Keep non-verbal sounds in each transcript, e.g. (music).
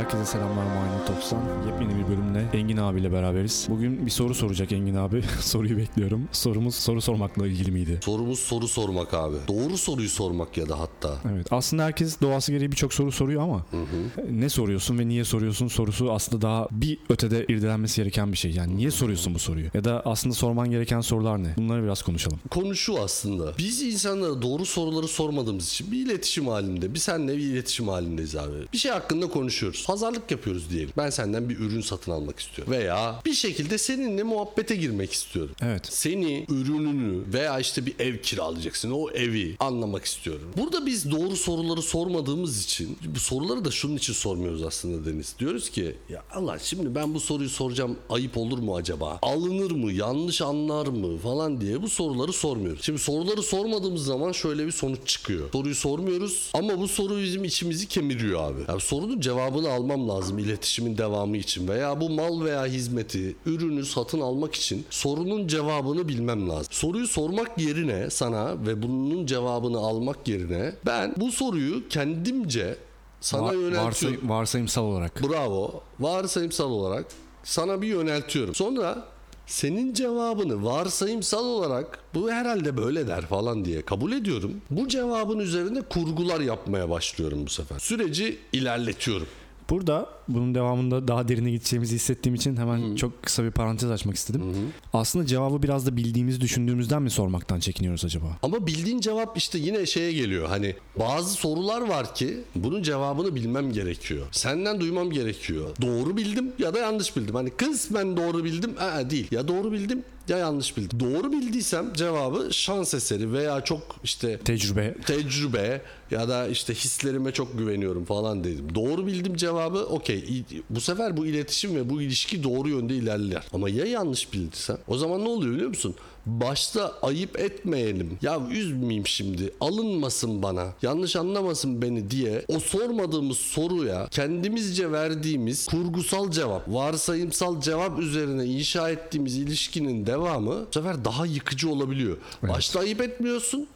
Herkese selamlar Mining Talks'tan. Yepyeni bir bölümle Engin abiyle beraberiz. Bugün bir soru soracak Engin abi. (laughs) Soruyu bekliyorum. Sorumuz soru sormakla ilgili miydi? Sorumuz soru sormak abi. Doğru soruyu sormak ya da hatta. Evet. Aslında herkes doğası gereği birçok soru soruyor ama ne soruyorsun ve niye soruyorsun sorusu aslında daha bir ötede irdelenmesi gereken bir şey. Yani niye soruyorsun bu soruyu? Ya da aslında sorman gereken sorular ne? Bunları biraz konuşalım. Konu şu aslında. Biz insanlara doğru soruları sormadığımız için bir iletişim halinde, bir seninle bir iletişim halindeyiz abi. Bir şey hakkında konuşuyoruz. Pazarlık yapıyoruz diyelim. Ben senden bir ürün satın almak istiyorum. Veya bir şekilde seninle muhabbete girmek istiyorum. Evet. Seni, ürününü veya işte bir ev kiralayacaksın. O evi anlamak istiyorum. Burada biz doğru soruları sormadığımız için bu soruları da şunun için sormuyoruz aslında Deniz. Diyoruz ki ya Allah şimdi ben bu soruyu soracağım ayıp olur mu acaba? Alınır mı? Yanlış anlar mı? Falan diye bu soruları sormuyoruz. Şimdi soruları sormadığımız zaman şöyle bir sonuç çıkıyor. Soruyu sormuyoruz ama bu soru bizim içimizi kemiriyor abi. Yani sorunun cevabını almam lazım iletişimin devamı için veya bu mal veya hizmeti, ürünü satın almak için sorunun cevabını bilmem lazım. Soruyu sormak yerine sana ve bunun cevabını almak yerine ben bu soruyu kendimce sana Var- yöneltiyorum. varsay- varsayımsal olarak. Bravo. Varsayımsal olarak sana bir yöneltiyorum. Sonra senin cevabını varsayımsal olarak bu herhalde böyle der falan diye kabul ediyorum. Bu cevabın üzerinde kurgular yapmaya başlıyorum bu sefer. Süreci ilerletiyorum. Burada bunun devamında daha derine gideceğimizi hissettiğim için hemen çok kısa bir parantez açmak istedim. Aslında cevabı biraz da bildiğimizi düşündüğümüzden mi sormaktan çekiniyoruz acaba? Ama bildiğin cevap işte yine şeye geliyor. Hani bazı sorular var ki bunun cevabını bilmem gerekiyor. Senden duymam gerekiyor. Doğru bildim ya da yanlış bildim. Hani kısmen doğru bildim. Aa, değil. Ya doğru bildim ya yanlış bildim. Doğru bildiysem cevabı şans eseri veya çok işte Tecrübe. tecrübe ya da işte hislerime çok güveniyorum falan dedim. Doğru bildim cevabı okey. Bu sefer bu iletişim ve bu ilişki doğru yönde ilerler. Ama ya yanlış bildiysem o zaman ne oluyor biliyor musun? Başta ayıp etmeyelim. Ya üzmeyeyim şimdi. Alınmasın bana. Yanlış anlamasın beni diye o sormadığımız soruya kendimizce verdiğimiz kurgusal cevap, varsayımsal cevap üzerine inşa ettiğimiz ilişkinin devamı bu sefer daha yıkıcı olabiliyor. Başta ayıp etmiyorsun.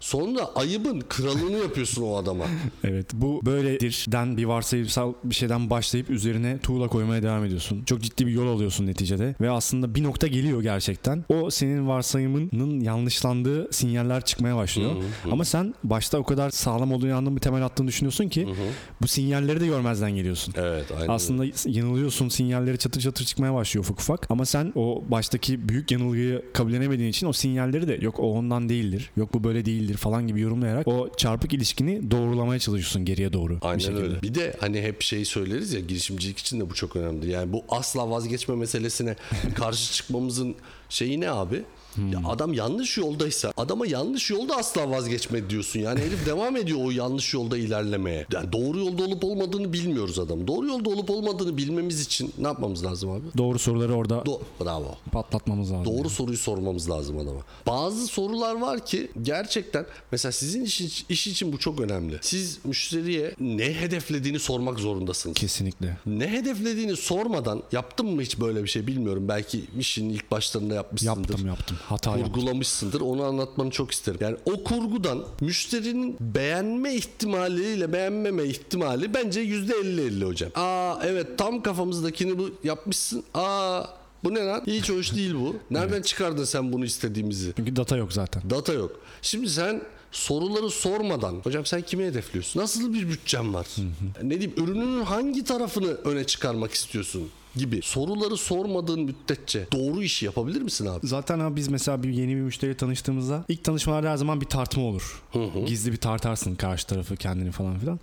Sonra ayıbın kralını yapıyorsun o adama. (laughs) Evet bu böyledir den bir varsayımsal bir şeyden başlayıp üzerine tuğla koymaya devam ediyorsun. Çok ciddi bir yol alıyorsun neticede ve aslında bir nokta geliyor gerçekten. O senin varsayımının yanlışlandığı sinyaller çıkmaya başlıyor. Ama sen başta o kadar sağlam olduğunu inandığın bir temel attığını düşünüyorsun ki bu sinyalleri de görmezden geliyorsun. Evet aynen. Aslında yanılıyorsun sinyalleri çatır çatır çıkmaya başlıyor ufak ufak ama sen o baştaki büyük yanılgıyı kabullenemediğin için o sinyalleri de yok o ondan değildir yok bu böyle değildir falan gibi yorumlayarak o çarpık ilişkini doğrulamaya çalışıyorsun geriye doğru bir Aynen şekilde. öyle. Bir de hani hep şeyi söyleriz ya girişimcilik için de bu çok önemli. Yani bu asla vazgeçme meselesine (laughs) karşı çıkmamızın şeyi ne abi? Ya adam yanlış yoldaysa adama yanlış yolda asla vazgeçme diyorsun. Yani (laughs) herif devam ediyor o yanlış yolda ilerlemeye. Yani doğru yolda olup olmadığını bilmiyoruz adam. Doğru yolda olup olmadığını bilmemiz için ne yapmamız lazım abi? Doğru soruları orada Do- Bravo. patlatmamız lazım. Doğru soruyu sormamız lazım adama. Bazı sorular var ki gerçekten mesela sizin iş, iş için bu çok önemli. Siz müşteriye ne hedeflediğini sormak zorundasınız. Kesinlikle. Ne hedeflediğini sormadan yaptın mı hiç böyle bir şey bilmiyorum. Belki işin ilk başlarında yapmışsındır. Yaptım yaptım. Hata. Kurgulamışsındır. Onu anlatmanı çok isterim. Yani o kurgudan müşterinin beğenme ihtimaliyle beğenmeme ihtimali bence %50-50 hocam. Aa evet tam kafamızdakini bu yapmışsın. Aa bu ne lan? Hiç hoş değil bu. (laughs) Nereden çıkardın sen bunu istediğimizi? Çünkü data yok zaten. Data yok. Şimdi sen soruları sormadan hocam sen kimi hedefliyorsun? Nasıl bir bütçen var? Ne diyeyim ürününün hangi tarafını öne çıkarmak istiyorsun? Gibi soruları sormadığın müddetçe doğru işi yapabilir misin abi? Zaten abi biz mesela bir yeni bir müşteriyle tanıştığımızda ilk tanışmalarda her zaman bir tartma olur. Gizli bir tartarsın karşı tarafı kendini falan filan.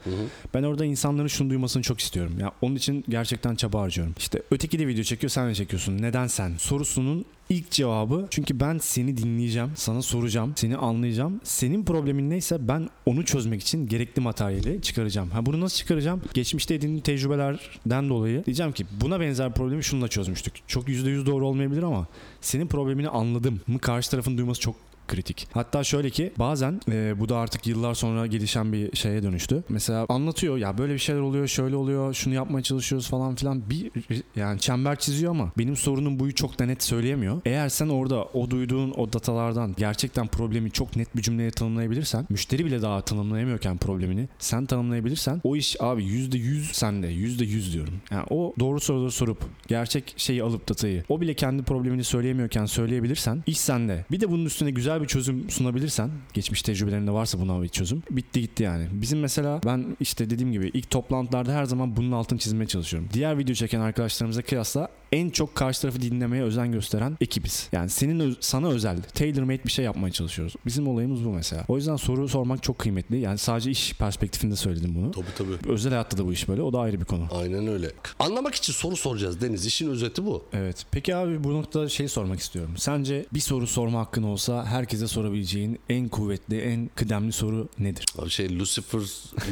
Ben orada insanların şunu duymasını çok istiyorum. Ya onun için gerçekten çaba harcıyorum. İşte öteki de video çekiyor sen de çekiyorsun. Neden sen? Sorusunun ilk cevabı çünkü ben seni dinleyeceğim, sana soracağım, seni anlayacağım. Senin problemin neyse ben onu çözmek için gerekli materyali çıkaracağım. Ha bunu nasıl çıkaracağım? Geçmişte edindiğim tecrübelerden dolayı diyeceğim ki buna benzer problemi şununla çözmüştük. Çok %100 doğru olmayabilir ama senin problemini anladım mı karşı tarafın duyması çok kritik. Hatta şöyle ki bazen e, bu da artık yıllar sonra gelişen bir şeye dönüştü. Mesela anlatıyor ya böyle bir şeyler oluyor, şöyle oluyor, şunu yapmaya çalışıyoruz falan filan. Bir yani çember çiziyor ama benim sorunum buyu çok da net söyleyemiyor. Eğer sen orada o duyduğun o datalardan gerçekten problemi çok net bir cümleye tanımlayabilirsen, müşteri bile daha tanımlayamıyorken problemini sen tanımlayabilirsen o iş abi %100 sende. %100 diyorum. Yani o doğru soruları sorup gerçek şeyi alıp datayı o bile kendi problemini söyleyemiyorken söyleyebilirsen iş sende. Bir de bunun üstüne güzel bir çözüm sunabilirsen geçmiş tecrübelerinde varsa buna bir çözüm bitti gitti yani. Bizim mesela ben işte dediğim gibi ilk toplantılarda her zaman bunun altını çizmeye çalışıyorum. Diğer video çeken arkadaşlarımıza kıyasla en çok karşı tarafı dinlemeye özen gösteren ekibiz. Yani senin öz- sana özel, tailor made bir şey yapmaya çalışıyoruz. Bizim olayımız bu mesela. O yüzden soru sormak çok kıymetli. Yani sadece iş perspektifinde söyledim bunu. Tabii tabii. Özel hayatta da bu iş böyle. O da ayrı bir konu. Aynen öyle. Anlamak için soru soracağız Deniz. İşin özeti bu. Evet. Peki abi bu noktada şey sormak istiyorum. Sence bir soru sorma hakkın olsa herkese sorabileceğin en kuvvetli, en kıdemli soru nedir? Abi şey Lucifer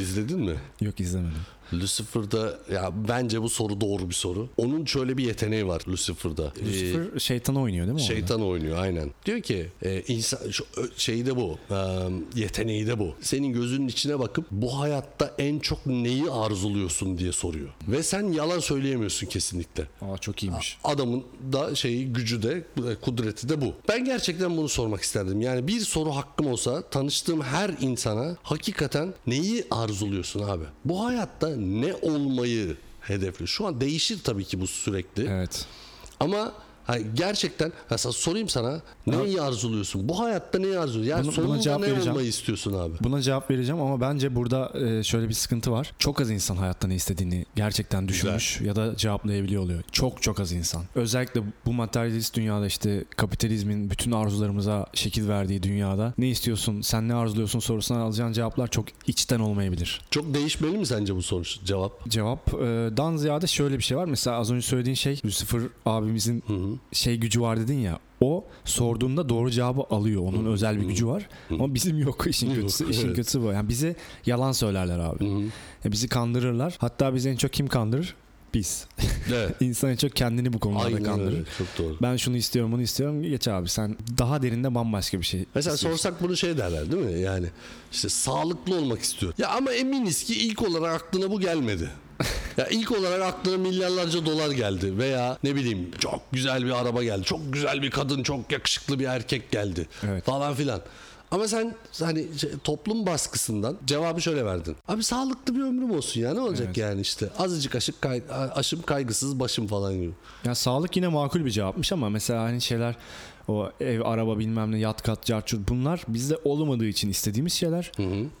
izledin mi? (laughs) Yok izlemedim. Lucifer'da ya bence bu soru doğru bir soru. Onun şöyle bir yeteneği var Lucifer'da. Ee, Lucifer şeytanı oynuyor değil mi? orada? Şeytan oynuyor aynen. Diyor ki e, insan şu, şeyi de bu. e, yeteneği de bu. Senin gözünün içine bakıp bu hayatta en çok neyi arzuluyorsun diye soruyor. Ve sen yalan söyleyemiyorsun kesinlikle. Aa çok iyiymiş. Adamın da şeyi gücü de e, kudreti de bu. Ben gerçekten bunu sormak isterdim. Yani bir soru hakkım olsa tanıştığım her insana hakikaten neyi arzuluyorsun abi? Bu hayatta ne olmayı hedefli? Şu an değişir tabii ki bu sürekli. Evet. Ama gerçekten mesela sorayım sana neyi arzuluyorsun? Bu hayatta neyi arzuluyorsun? Yani Buna- buna sonunda cevap ne vereceğim. olmayı istiyorsun abi? Buna cevap vereceğim ama bence burada e, şöyle bir sıkıntı var. Çok az insan hayatta ne istediğini gerçekten düşünmüş ya da cevaplayabiliyor oluyor. Çok çok az insan. Özellikle bu materyalist dünyada işte kapitalizmin bütün arzularımıza şekil verdiği dünyada ne istiyorsun, sen ne arzuluyorsun sorusuna alacağın cevaplar çok içten olmayabilir. Çok değişmeli mi sence bu sonuç cevap? Cevaptan ziyade şöyle bir şey var. Mesela az önce söylediğin şey Lucifer abimizin şey gücü var dedin ya. O sorduğunda doğru cevabı alıyor. Onun özel bir gücü var. Ama bizim yok (laughs) işin Yok, kötüsü. (laughs) işin evet. kötüsü bu. Yani bize yalan söylerler abi. Ya bizi kandırırlar. Hatta bizi en çok kim kandırır? Biz. (laughs) Evet. İnsan en çok kendini bu konularda Aynen kandırır. öyle. Çok doğru. Ben şunu istiyorum, bunu istiyorum. Geç abi sen daha derinde bambaşka bir şey. Mesela istiyorsun. sorsak bunu şey derler değil mi? Yani işte sağlıklı olmak istiyor. Ya ama eminiz ki ilk olarak aklına bu gelmedi. Ya ilk olarak aklına milyarlarca dolar geldi veya ne bileyim çok güzel bir araba geldi. Çok güzel bir kadın, çok yakışıklı bir erkek geldi Evet. falan filan. Ama sen hani şey, toplum baskısından cevabı şöyle verdin. Abi sağlıklı bir ömrüm olsun ya ne olacak Evet. yani işte. Azıcık aşık kay- aşım kaygısız başım falan gibi. Ya sağlık yine makul bir cevapmış ama mesela hani şeyler o ev, araba bilmem ne, yat kat, carçurt bunlar bizde olmadığı için istediğimiz şeyler.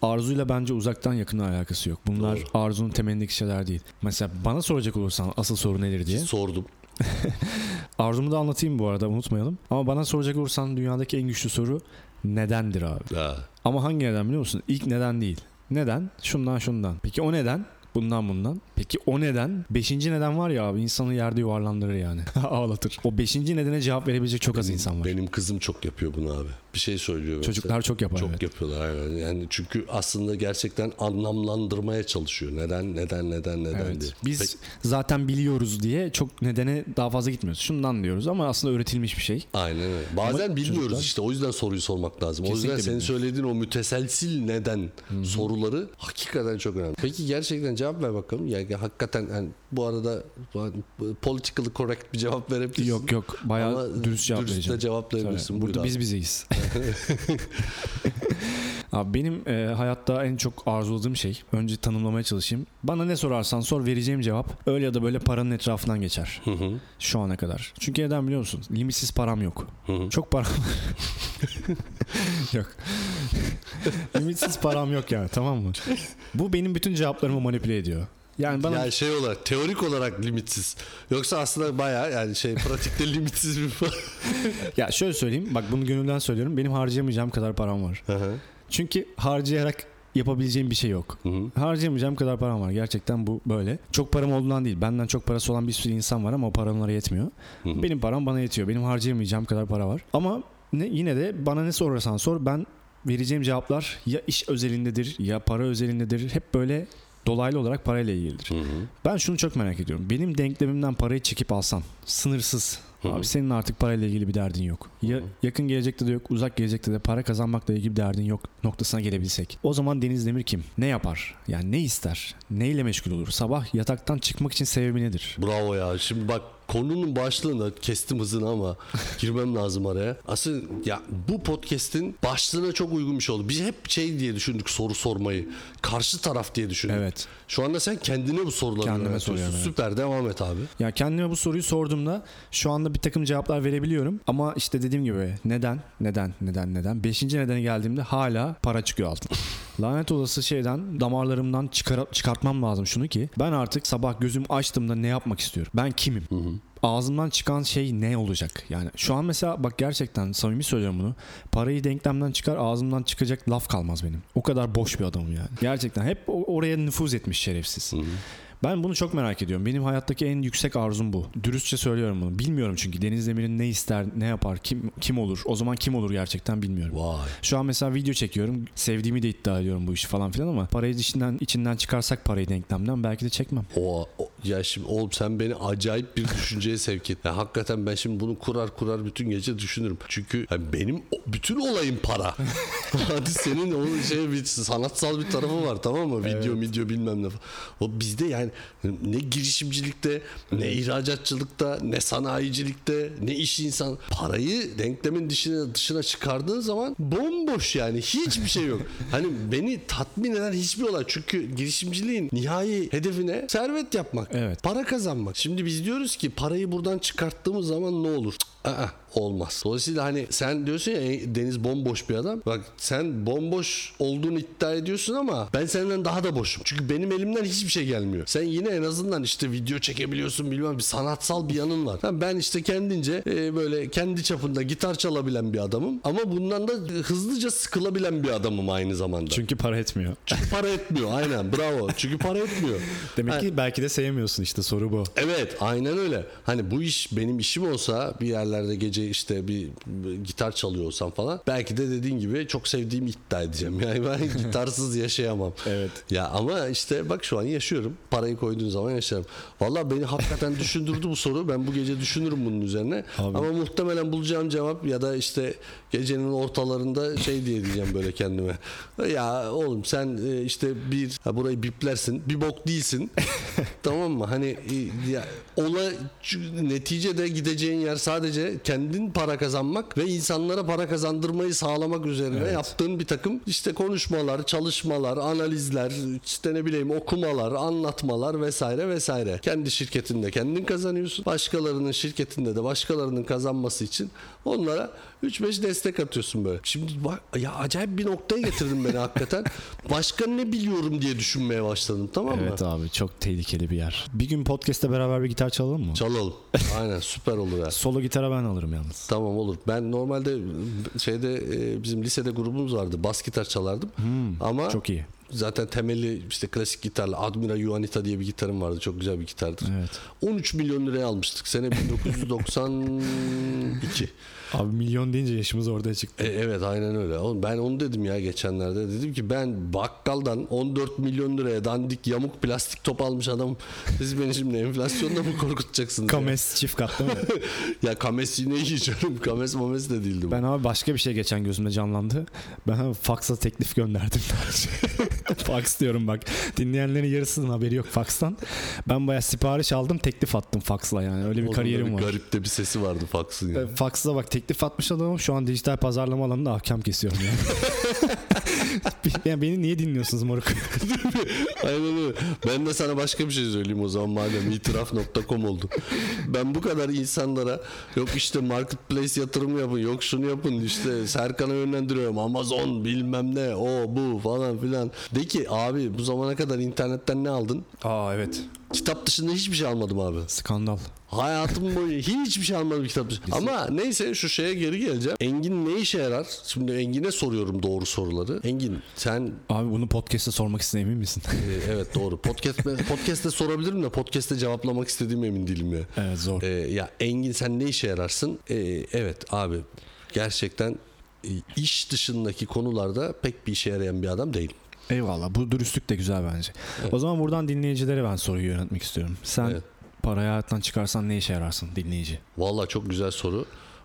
Arzuyla bence uzaktan yakın alakası yok. Bunlar Doğru. arzunun temelindeki şeyler değil. Mesela bana soracak olursan asıl soru nedir diye. Sordum. (laughs) Arzumu da anlatayım bu arada unutmayalım. Ama bana soracak olursan dünyadaki en güçlü soru nedendir abi. Ha. Ama hangi neden biliyor musun? İlk neden değil. Neden? Şundan şundan. Peki o neden? Bundan bundan. Peki o neden? Beşinci neden var ya abi insanı yerde yuvarlandırır yani. (laughs) Ağlatır. O beşinci nedene cevap verebilecek çok az insan var. Benim kızım çok yapıyor bunu abi. Bir şey söylüyor. mesela. Çocuklar çok yapar. Çok evet. yapıyorlar aynen. Yani çünkü aslında gerçekten anlamlandırmaya çalışıyor. Neden neden neden neden Evet. diye. Biz Peki, zaten biliyoruz diye çok nedene daha fazla gitmiyoruz. Şundan diyoruz ama aslında öğretilmiş bir şey. aynen öyle. Bazen Ama bilmiyoruz çocuklar- işte. O yüzden soruyu sormak lazım. o yüzden Kesinlikle senin bilmiyoruz. söylediğin o müteselsil neden soruları hakikaten çok önemli. Peki gerçekten cevap ver bakalım. Yani hakikaten yani bu arada politically correct bir cevap verebilirsin. Yok yok bayağı Ama dürüst cevap dürüst de vereceğim. cevap verebilirsin. Tabii. Buyur Burada biz bizeyiz. (laughs) (laughs) Abi benim e, hayatta en çok arzuladığım şey önce tanımlamaya çalışayım. Bana ne sorarsan sor vereceğim cevap öyle ya da böyle paranın etrafından geçer. Hı hı. Şu ana kadar. Çünkü neden biliyor musun? Limitsiz param yok. Hı hı. Çok param (laughs) yok. Limitsiz param yok yani tamam mı? Bu benim bütün cevaplarımı manipüle ediyor. Yani bana Yani şey olarak teorik olarak limitsiz. Yoksa aslında bayağı yani şey pratikte (laughs) limitsiz bir ya şöyle söyleyeyim bak bunu gönülden söylüyorum. Benim harcayamayacağım kadar param var. Hı hı. Çünkü harcayarak yapabileceğim bir şey yok. Hı hı. Harcayamayacağım kadar param var. Gerçekten bu böyle. Çok param olduğundan değil. Benden çok parası olan bir sürü insan var ama o para onlara yetmiyor. Hı hı. Benim param bana yetiyor. Benim harcayamayacağım kadar para var. Ama ne, yine de bana ne sorarsan sor ben vereceğim cevaplar ya iş özelindedir ya para özelindedir. Hep böyle dolaylı olarak parayla ilgilidir. Hı hı. Ben şunu çok merak ediyorum. Benim denklemimden parayı çekip alsam sınırsız Abi senin artık parayla ilgili bir derdin yok. Ya, yakın gelecekte de yok, uzak gelecekte de para kazanmakla ilgili bir derdin yok noktasına gelebilsek. O zaman Deniz Demir kim? Ne yapar? Yani ne ister? Neyle meşgul olur? Sabah yataktan çıkmak için sebebi nedir? Bravo ya. Şimdi bak konunun başlığında kestim hızını ama girmem lazım araya. Aslında ya bu podcast'in başlığına çok uygun bir şey oldu. Biz hep şey diye düşündük soru sormayı. Karşı taraf diye düşündük. Evet. Şu anda sen kendine bu soruları Kendime soruyorum, evet. Süper devam et abi. Ya kendime bu soruyu sorduğumda şu anda bir takım cevaplar verebiliyorum. Ama işte dediğim gibi neden, neden, neden, neden. Beşinci nedene geldiğimde hala para çıkıyor altına. Lanet olası şeyden damarlarımdan çıkar, çıkartmam lazım şunu ki ben artık sabah gözüm açtığımda ne yapmak istiyorum? Ben kimim? Ağzımdan çıkan şey ne olacak? Yani şu an mesela bak gerçekten samimi söylüyorum bunu. Parayı denklemden çıkar ağzımdan çıkacak laf kalmaz benim. O kadar boş bir adamım yani. Gerçekten hep oraya nüfuz etmiş şerefsiz. Ben bunu çok merak ediyorum. Benim hayattaki en yüksek arzum bu. Dürüstçe söylüyorum bunu. Bilmiyorum çünkü Deniz Demir'in ne ister, ne yapar, kim kim olur. O zaman kim olur gerçekten bilmiyorum. Vay. Şu an mesela video çekiyorum. Sevdiğimi de iddia ediyorum bu işi falan filan ama parayı içinden içinden çıkarsak parayı denklemden belki de çekmem. O, o- ya şimdi oğlum sen beni acayip bir düşünceye sevk et. Ya hakikaten ben şimdi bunu kurar kurar bütün gece düşünürüm. Çünkü hani benim bütün olayım para. (laughs) Hadi senin o şey bir sanatsal bir tarafı var tamam mı? Video video bilmem ne. O bizde yani ne girişimcilikte, ne ihracatçılıkta, ne sanayicilikte, ne iş insan parayı denklemin dışına dışına çıkardığın zaman bomboş yani hiçbir şey yok. (laughs) Hani beni tatmin eden hiçbir olay. Çünkü girişimciliğin nihai hedefine servet yapmak. Evet. Para kazanmak. Şimdi biz diyoruz ki parayı buradan çıkarttığımız zaman ne olur? Aa, olmaz. Dolayısıyla hani sen diyorsun ya "E, Deniz bomboş bir adam. Bak sen bomboş olduğunu iddia ediyorsun ama ben senden daha da boşum. Çünkü benim elimden hiçbir şey gelmiyor. Sen yine en azından işte video çekebiliyorsun bilmem bir sanatsal bir yanın var. Ben işte kendince e, böyle kendi çapında gitar çalabilen bir adamım ama bundan da hızlıca sıkılabilen bir adamım aynı zamanda. Çünkü para etmiyor. Çünkü (laughs) para etmiyor aynen bravo. Çünkü para etmiyor. Demek ki belki de sevmiyorsun işte soru bu. Evet aynen öyle. Hani bu iş benim işim olsa bir yerlerde gece işte bir, gitar çalıyor olsam falan belki de dediğin gibi çok sevdiğimi iddia edeceğim. (laughs) Yani ben gitarsız yaşayamam. Evet. Ya ama işte bak şu an yaşıyorum. Parayı koyduğun zaman yaşarım. Valla beni hakikaten düşündürdü bu soru. Ben bu gece düşünürüm bunun üzerine. Abi. Ama muhtemelen bulacağım cevap ya da işte gecenin ortalarında şey diye diyeceğim böyle kendime. Ya oğlum sen e, işte bir ha burayı biplersin. Bir bok değilsin. (laughs) tamam mı? Hani e, ya, ola neticede gideceğin yer sadece kendin para kazanmak ve insanlara para kazandırmayı sağlamak üzerine yaptığın bir takım işte konuşmalar, çalışmalar, analizler, işte ne bileyim okumalar, anlatmalar vesaire vesaire. Kendi şirketinde kendin kazanıyorsun. Başkalarının şirketinde de başkalarının kazanması için onlara 3-5 destek atıyorsun böyle. Şimdi bak ya acayip bir noktaya getirdin beni hakikaten. (laughs) Başka ne biliyorum diye düşünmeye başladım tamam mı? Evet abi çok tehlikeli bir yer. Bir gün podcast'te beraber bir gitar çalalım mı? Çalalım. (laughs) Aynen süper olur ya. Solo gitara ben alırım yalnız. Tamam olur. Ben normalde şeyde e, bizim lisede grubumuz vardı. Bas gitar çalardım. Ama Hmm, Çok iyi. Zaten temeli işte klasik gitarla Admira Juanita diye bir gitarım vardı. Çok güzel bir gitardır. Evet. 13 milyon liraya almıştık. Sene 1992. (laughs) Abi milyon deyince yaşımız ortaya çıktı. E, evet aynen öyle. Oğlum Ben onu dedim ya geçenlerde. Dedim ki ben bakkaldan 14 milyon liraya dandik yamuk plastik top almış adam. Siz beni şimdi enflasyonla mı korkutacaksınız? ya? Kames çift kat değil mi? (laughs) ya kames yine iyi canım. Kames mames de değildi bu. ben abi başka bir şey geçen gözümde canlandı. Ben fax'a teklif gönderdim. (laughs) (laughs) Fax diyorum bak. Dinleyenlerin yarısının haberi yok fax'tan. Ben bayağı sipariş aldım teklif attım fax'la yani. Öyle bir kariyerim var. Garip de bir sesi vardı Fox'ın ya. E, Fax'la bak teklif atmış adamım şu an dijital pazarlama alanında ahkam kesiyorum yani. (laughs) (laughs) yani beni niye dinliyorsunuz moruk? Aynen öyle. Ben de sana başka bir şey söyleyeyim o zaman madem itiraf.com oldu. Ben bu kadar insanlara yok işte marketplace yatırımı yapın yok şunu yapın işte Serkan'a yönlendiriyorum Amazon bilmem ne o bu falan filan. De ki abi bu zamana kadar internetten ne aldın? Aa evet. Kitap dışında hiçbir şey almadım abi. Skandal. Hayatım boyunca hiçbir şey almadım kitap dışında. Ama neyse şu şeye geri geleceğim. Engin ne işe yarar? Şimdi Engin'e soruyorum doğru soruları. Engin sen Abi bunu podcast'te sormak istediğin emin misin? Ee, evet doğru. Podcast podcast'te sorabilirim de podcast'te cevaplamak istediğim emin değilim ya. evet zor. Ee, ya Engin sen ne işe yararsın? Ee, evet abi gerçekten e, iş dışındaki konularda pek bir işe yarayan bir adam değilim. Eyvallah. Bu dürüstlük de güzel bence. O zaman buradan dinleyicilere ben soruyu yöneltmek istiyorum. Sen Evet. parayı hayattan çıkarsan ne işe yararsın dinleyici? Valla çok güzel soru.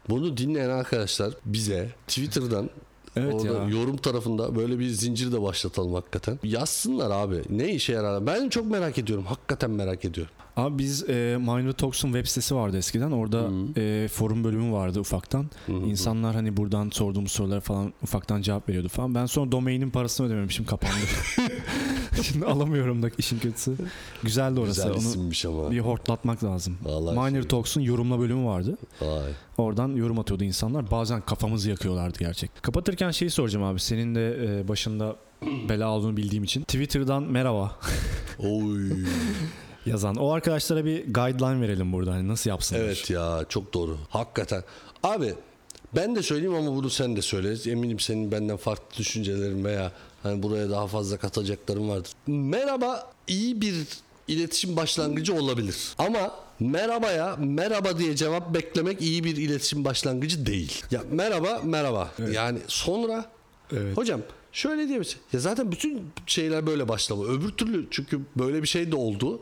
Bunu dinleyen arkadaşlar bize Twitter'dan (laughs) Evet orada ya. yorum tarafında böyle bir zincir de başlatalım hakikaten. Yazsınlar abi. Ne işe yarar? Ben çok merak ediyorum. Hakikaten merak ediyorum. Abi biz e, Minor Talks'un web sitesi vardı eskiden. Orada e, forum bölümü vardı ufaktan. İnsanlar hani buradan sorduğumuz sorulara falan ufaktan cevap veriyordu falan. Ben sonra domainin parasını ödememişim kapandı. (laughs) (laughs) Şimdi alamıyorum da işin kötüsü. Güzeldi orası. Güzel isimmiş ama. bir hortlatmak lazım. Vallahi Minor şey- Talks'un yorumla bölümü vardı. Vay. Oradan yorum atıyordu insanlar. Bazen kafamızı yakıyorlardı gerçekten. Kapatırken şeyi soracağım abi. Senin de e, başında bela olduğunu bildiğim için. Twitter'dan merhaba Oy. (laughs) yazan. O arkadaşlara bir guideline verelim burada. Hani nasıl yapsınlar? evet ya çok doğru. Hakikaten. Abi ben de söyleyeyim ama bunu sen de söyle. Eminim senin benden farklı düşüncelerin veya hani buraya daha fazla katacakların vardır. Merhaba iyi bir iletişim başlangıcı olabilir. Ama merhabaya merhaba diye cevap beklemek iyi bir iletişim başlangıcı değil. Ya merhaba merhaba. Yani sonra Evet. hocam şöyle diye misin? Ya zaten bütün şeyler böyle başlama. Öbür türlü çünkü böyle bir şey de oldu.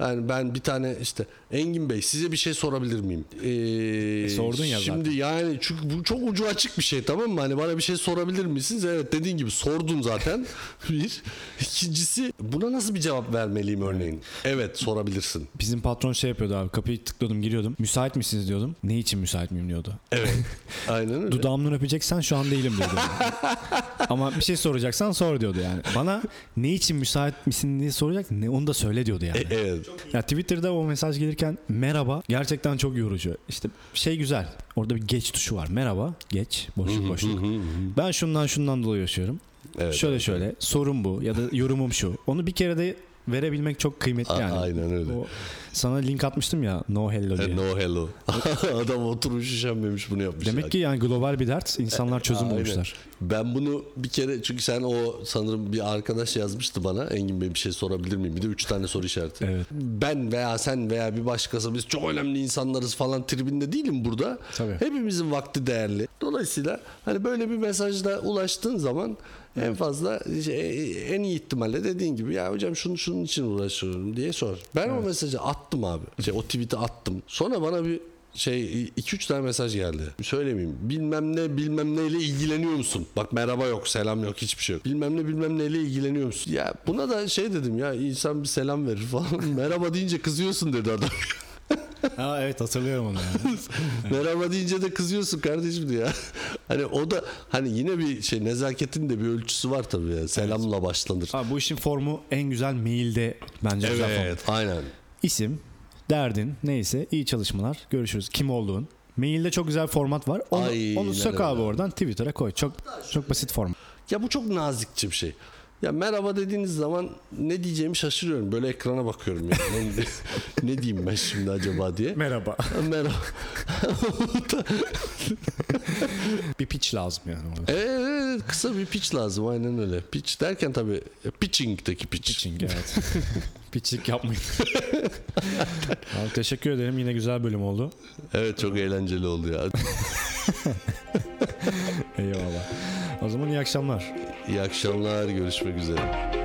Yani ben bir tane işte Engin Bey size bir şey sorabilir miyim? Ee, sordun ya Şimdi yani çünkü bu çok ucu açık bir şey tamam mı? Hani bana bir şey sorabilir misiniz? Evet dediğin gibi sordum zaten. (laughs) bir. İkincisi buna nasıl bir cevap vermeliyim örneğin? Evet sorabilirsin. Bizim patron şey yapıyordu abi. Kapıyı tıklıyordum giriyordum. Müsait misiniz diyordum. Ne için müsait miyim diyordu. Evet. (laughs) Aynen öyle. Dudağımdan öpeceksen şu an değilim diyordu. (laughs) Ama bir şey soracaksan sor diyordu yani. Bana ne için müsait misin diye soracak ne onu da söyle diyordu yani. E, evet. Ya Twitter'da o mesaj gelirken merhaba gerçekten çok yorucu. İşte şey güzel. Orada bir geç tuşu var. Merhaba, geç, boşluk boşluk. Ben şundan şundan dolayı yaşıyorum. Evet, şöyle evet, şöyle. Sorun bu ya da yorumum şu. Onu bir kere de verebilmek çok kıymetli A- yani. aynen öyle. O, sana link atmıştım ya no hello diye. No hello. (laughs) Adam oturmuş üşenmemiş bunu yapmış. Demek yani. ki yani global bir dert. insanlar çözüm Aynen. bulmuşlar. Ben bunu bir kere çünkü sen o sanırım bir arkadaş yazmıştı bana Engin Bey bir şey sorabilir miyim? Bir de üç tane soru işareti. Evet. Ben veya sen veya bir başkası biz çok önemli insanlarız falan tribinde değilim burada. Tabii. Hepimizin vakti değerli. Dolayısıyla hani böyle bir mesajla ulaştığın zaman en fazla şey, en iyi ihtimalle dediğin gibi ya hocam şunu şunun için uğraşıyorum diye sor. Ben o mesajı attım abi. Şey, o tweet'i attım. Sonra bana bir şey 2-3 tane mesaj geldi. Söylemeyeyim. Bilmem ne bilmem neyle ilgileniyor musun? Bak merhaba yok, selam yok, hiçbir şey yok. Bilmem ne bilmem neyle ilgileniyor musun? Ya buna da şey dedim ya insan bir selam verir falan. (laughs) merhaba deyince kızıyorsun dedi adam. (laughs) Ha evet hatırlıyorum onu yani. (laughs) merhaba deyince de kızıyorsun kardeşim ya. Hani o da hani yine bir şey nezaketin de bir ölçüsü var tabii ya. Selamla başlanır. Ha, bu işin formu en güzel mailde bence güzel form. Evet, aynen. İsim, derdin neyse iyi çalışmalar. Görüşürüz. Kim olduğun. Mailde çok güzel format var. Onu, Aynen onu sök abi oradan Twitter'a koy. Çok çok basit form. Ya bu çok nazikçe bir şey. Ya merhaba dediğiniz zaman ne diyeceğimi şaşırıyorum. Böyle ekrana bakıyorum ya. ne, (laughs) ne diyeyim ben şimdi acaba diye. Merhaba. Merhaba. bir pitch lazım yani orada. Evet, kısa bir pitch lazım aynen öyle. Pitch derken tabii pitching'deki pitch. Pitching evet. (laughs) Pitching yapmayın. (laughs) abi, teşekkür ederim. Yine güzel bölüm oldu. Evet çok eğlenceli oldu ya. (laughs) Eyvallah. O zaman iyi akşamlar. İyi akşamlar görüşmek üzere.